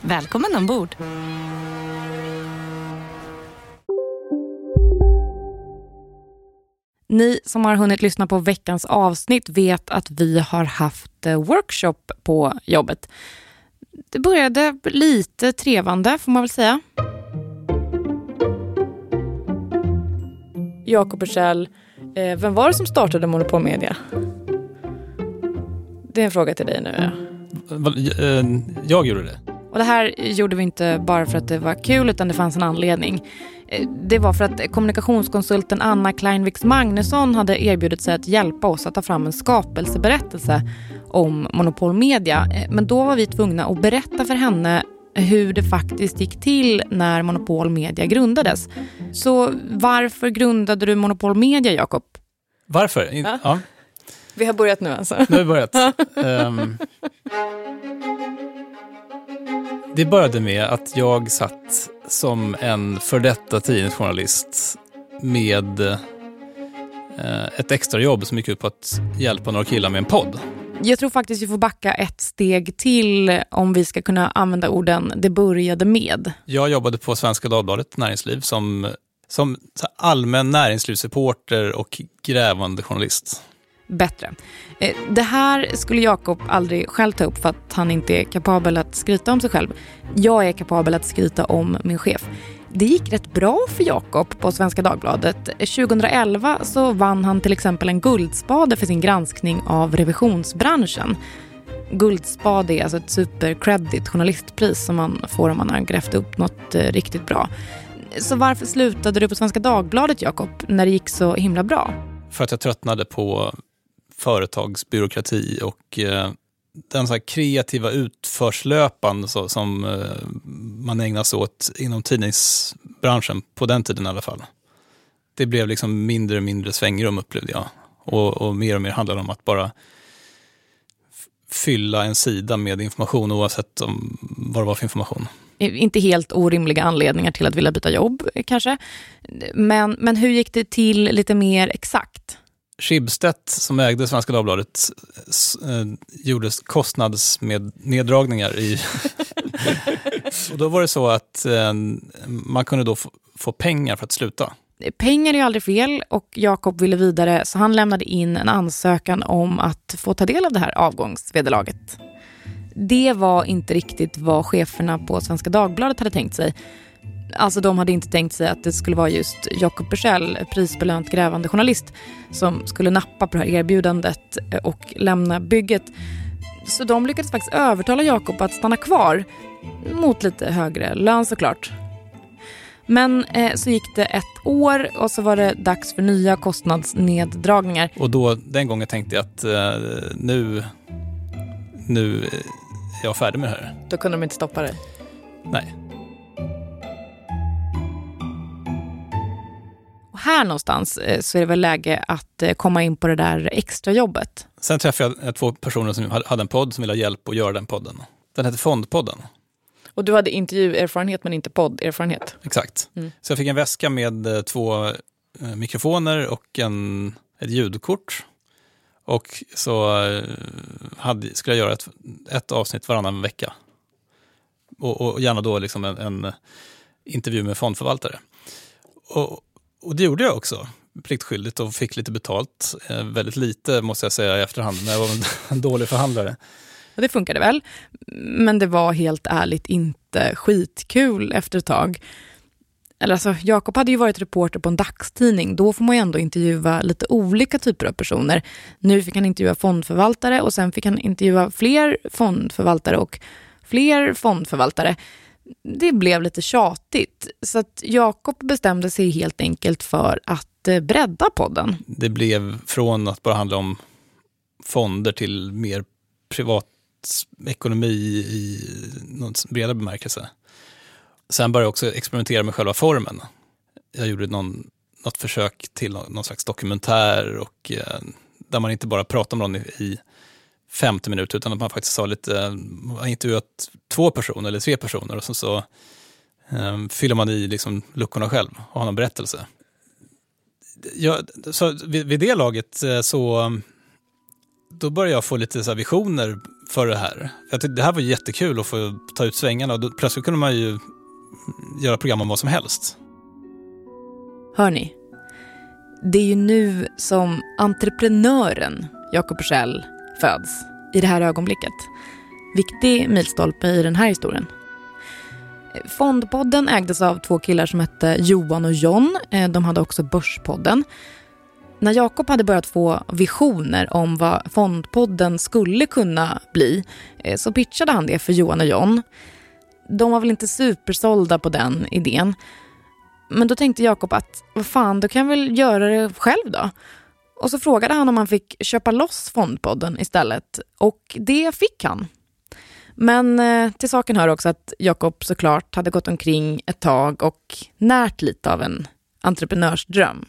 Välkommen ombord! Ni som har hunnit lyssna på veckans avsnitt vet att vi har haft eh, workshop på jobbet. Det började lite trevande, får man väl säga. Jakob Bursell, eh, vem var det som startade Monopol Media? Det är en fråga till dig nu. Ja. Eh, jag gjorde det. Och det här gjorde vi inte bara för att det var kul, utan det fanns en anledning. Eh, det var för att kommunikationskonsulten Anna Kleinviks Magnusson hade erbjudit sig att hjälpa oss att ta fram en skapelseberättelse om Monopol Media. Eh, men då var vi tvungna att berätta för henne hur det faktiskt gick till när Monopol Media grundades. Så varför grundade du Monopol Media, Jakob? Varför? Ja. ja. Vi har börjat nu alltså. Nu har vi börjat. um, det började med att jag satt som en för detta tidningsjournalist med eh, ett extrajobb som gick ut på att hjälpa några killar med en podd. Jag tror faktiskt vi får backa ett steg till om vi ska kunna använda orden det började med. Jag jobbade på Svenska Dagbladet Näringsliv som, som allmän näringslivsreporter och grävande journalist bättre. Eh, det här skulle Jakob aldrig själv ta upp för att han inte är kapabel att skryta om sig själv. Jag är kapabel att skryta om min chef. Det gick rätt bra för Jakob på Svenska Dagbladet. 2011 så vann han till exempel en Guldspade för sin granskning av revisionsbranschen. Guldspade är alltså ett supercredit journalistpris som man får om man har grävt upp något eh, riktigt bra. Så varför slutade du på Svenska Dagbladet, Jakob, när det gick så himla bra? För att jag tröttnade på företagsbyråkrati och eh, den så kreativa utförslöpan så, som eh, man ägnar sig åt inom tidningsbranschen, på den tiden i alla fall. Det blev liksom mindre och mindre svängrum upplevde jag. Och, och mer och mer handlade om att bara fylla en sida med information oavsett om, vad det var för information. Inte helt orimliga anledningar till att vilja byta jobb eh, kanske. Men, men hur gick det till lite mer exakt? Schibsted som ägde Svenska Dagbladet eh, gjorde kostnadsneddragningar i... och då var det så att eh, man kunde då få, få pengar för att sluta. Pengar är ju aldrig fel och Jakob ville vidare så han lämnade in en ansökan om att få ta del av det här avgångsvederlaget. Det var inte riktigt vad cheferna på Svenska Dagbladet hade tänkt sig. Alltså de hade inte tänkt sig att det skulle vara just Jakob Bursell, prisbelönt grävande journalist, som skulle nappa på det här erbjudandet och lämna bygget. Så de lyckades faktiskt övertala Jakob att stanna kvar, mot lite högre lön såklart. Men eh, så gick det ett år och så var det dags för nya kostnadsneddragningar. Och då, den gången tänkte jag att eh, nu, nu är jag färdig med det här. Då kunde de inte stoppa dig? Nej. Här någonstans eh, så är det väl läge att eh, komma in på det där extra jobbet. Sen träffade jag två personer som hade en podd som ville ha hjälp att göra den podden. Den hette Fondpodden. Och du hade intervjuerfarenhet men inte podderfarenhet? Exakt. Mm. Så jag fick en väska med eh, två mikrofoner och en, ett ljudkort. Och så hade, skulle jag göra ett, ett avsnitt varannan vecka. Och, och gärna då liksom en, en intervju med fondförvaltare. Och, och det gjorde jag också, pliktskyldigt och fick lite betalt. Eh, väldigt lite måste jag säga i efterhand, när jag var en dålig förhandlare. Och det funkade väl, men det var helt ärligt inte skitkul efter ett tag. eller alltså Jakob hade ju varit reporter på en dagstidning. Då får man ju ändå intervjua lite olika typer av personer. Nu fick han intervjua fondförvaltare och sen fick han intervjua fler fondförvaltare och fler fondförvaltare. Det blev lite tjatigt, så att Jakob bestämde sig helt enkelt för att eh, bredda podden. Det blev från att bara handla om fonder till mer privatekonomi i någon bredare bemärkelse. Sen började jag också experimentera med själva formen. Jag gjorde någon, något försök till någon slags dokumentär och eh, där man inte bara pratar om någon i, i 50 minuter utan att man faktiskt har lite, har intervjuat två personer eller tre personer och sen så eh, fyller man i liksom luckorna själv och har någon berättelse. Ja, så vid, vid det laget eh, så då började jag få lite så visioner för det här. Jag tyckte det här var jättekul att få ta ut svängarna och då, plötsligt kunde man ju göra program om vad som helst. Hörni, det är ju nu som entreprenören Jakob Schell föds, i det här ögonblicket. Viktig milstolpe i den här historien. Fondpodden ägdes av två killar som hette Johan och John. Eh, de hade också Börspodden. När Jakob hade börjat få visioner om vad Fondpodden skulle kunna bli eh, så pitchade han det för Johan och John. De var väl inte supersålda på den idén. Men då tänkte Jakob att vad fan, då kan jag väl göra det själv då. Och så frågade han om han fick köpa loss Fondpodden istället och det fick han. Men eh, till saken hör också att Jakob såklart hade gått omkring ett tag och närt lite av en entreprenörsdröm.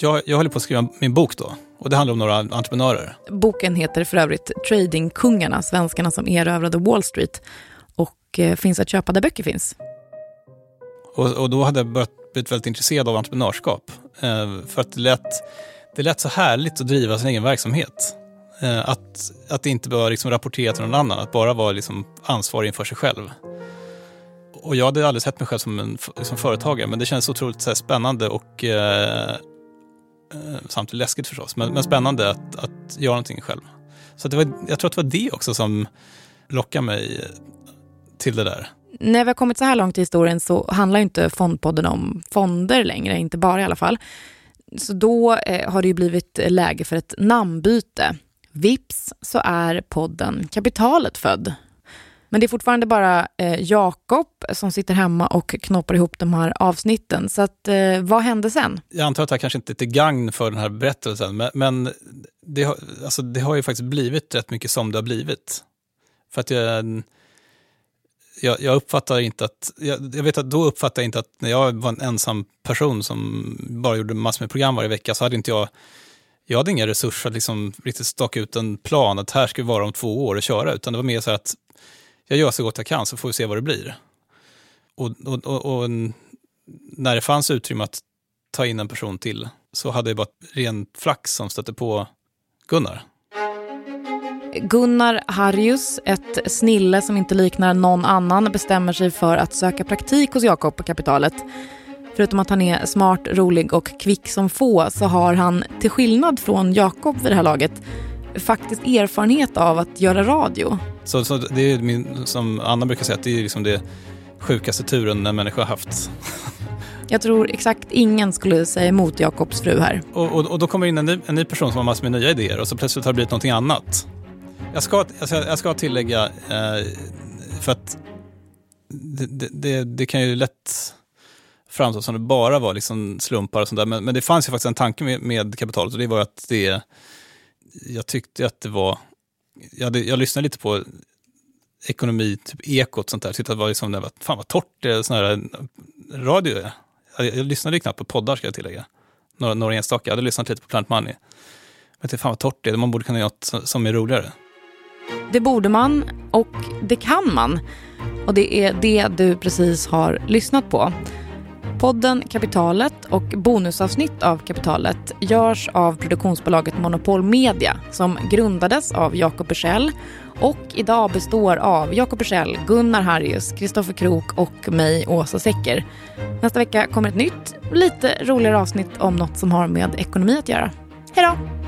Jag, jag håller på att skriva min bok då och det handlar om några entreprenörer. Boken heter för övrigt Tradingkungarna, svenskarna som erövrade Wall Street och eh, finns att köpa där böcker finns. Och, och då hade jag börjat blivit väldigt intresserad av entreprenörskap. Eh, för att det lät, det lät så härligt att driva sin egen verksamhet. Eh, att, att inte behöva liksom rapportera till någon annan, att bara vara liksom ansvarig inför sig själv. Och jag hade aldrig sett mig själv som en som företagare, men det kändes otroligt så spännande och eh, eh, samtidigt läskigt förstås, men, men spännande att, att göra någonting själv. Så det var, jag tror att det var det också som lockade mig till det där när vi har kommit så här långt i historien så handlar inte Fondpodden om fonder längre, inte bara i alla fall. Så då eh, har det ju blivit läge för ett namnbyte. Vips så är podden Kapitalet född. Men det är fortfarande bara eh, Jakob som sitter hemma och knoppar ihop de här avsnitten. Så att, eh, vad hände sen? Jag antar att det här kanske inte är till gagn för den här berättelsen, men, men det, har, alltså, det har ju faktiskt blivit rätt mycket som det har blivit. För att jag jag, jag, uppfattar inte att, jag, jag, vet att då uppfattar jag inte att när jag var en ensam person som bara gjorde massor med program varje vecka så hade inte jag, jag hade inga resurser att liksom riktigt staka ut en plan att här ska vi vara om två år och köra, utan det var mer så att jag gör så gott jag kan så får vi se vad det blir. Och, och, och, och när det fanns utrymme att ta in en person till så hade jag bara ren flax som stötte på Gunnar. Gunnar Harjus, ett snille som inte liknar någon annan, bestämmer sig för att söka praktik hos Jakob på Kapitalet. Förutom att han är smart, rolig och kvick som få så har han, till skillnad från Jakob vid det här laget, faktiskt erfarenhet av att göra radio. Så, så det är min, som Anna brukar säga, att det är liksom det sjukaste turen en människa har haft. Jag tror exakt ingen skulle säga emot Jakobs fru här. Och, och, och då kommer in en ny, en ny person som har massor med nya idéer och så plötsligt har det blivit någonting annat. Jag ska, alltså, jag ska tillägga, eh, för att det, det, det, kan ju lätt framstå som det bara var liksom slumpar och sånt där. Men, men det fanns ju faktiskt en tanke med, med kapitalet och det var att det, jag tyckte att det var, jag, hade, jag lyssnade lite på ekonomi, typ ekot sånt där, tyckte att det var liksom, det var, fan vad torrt det är, sån här radio är. Jag, jag lyssnade knappt på poddar ska jag tillägga. Några, några enstaka, jag hade lyssnat lite på Planet Money. Men det fan vad torrt det är, man borde kunna göra något som är roligare. Det borde man och det kan man. Och det är det du precis har lyssnat på. Podden Kapitalet och bonusavsnitt av Kapitalet görs av produktionsbolaget Monopol Media som grundades av Jakob Bursell och idag består av Jakob Bursell, Gunnar Harrius, Kristoffer Krook och mig, Åsa Secker. Nästa vecka kommer ett nytt, lite roligare avsnitt om något som har med ekonomi att göra. Hej då!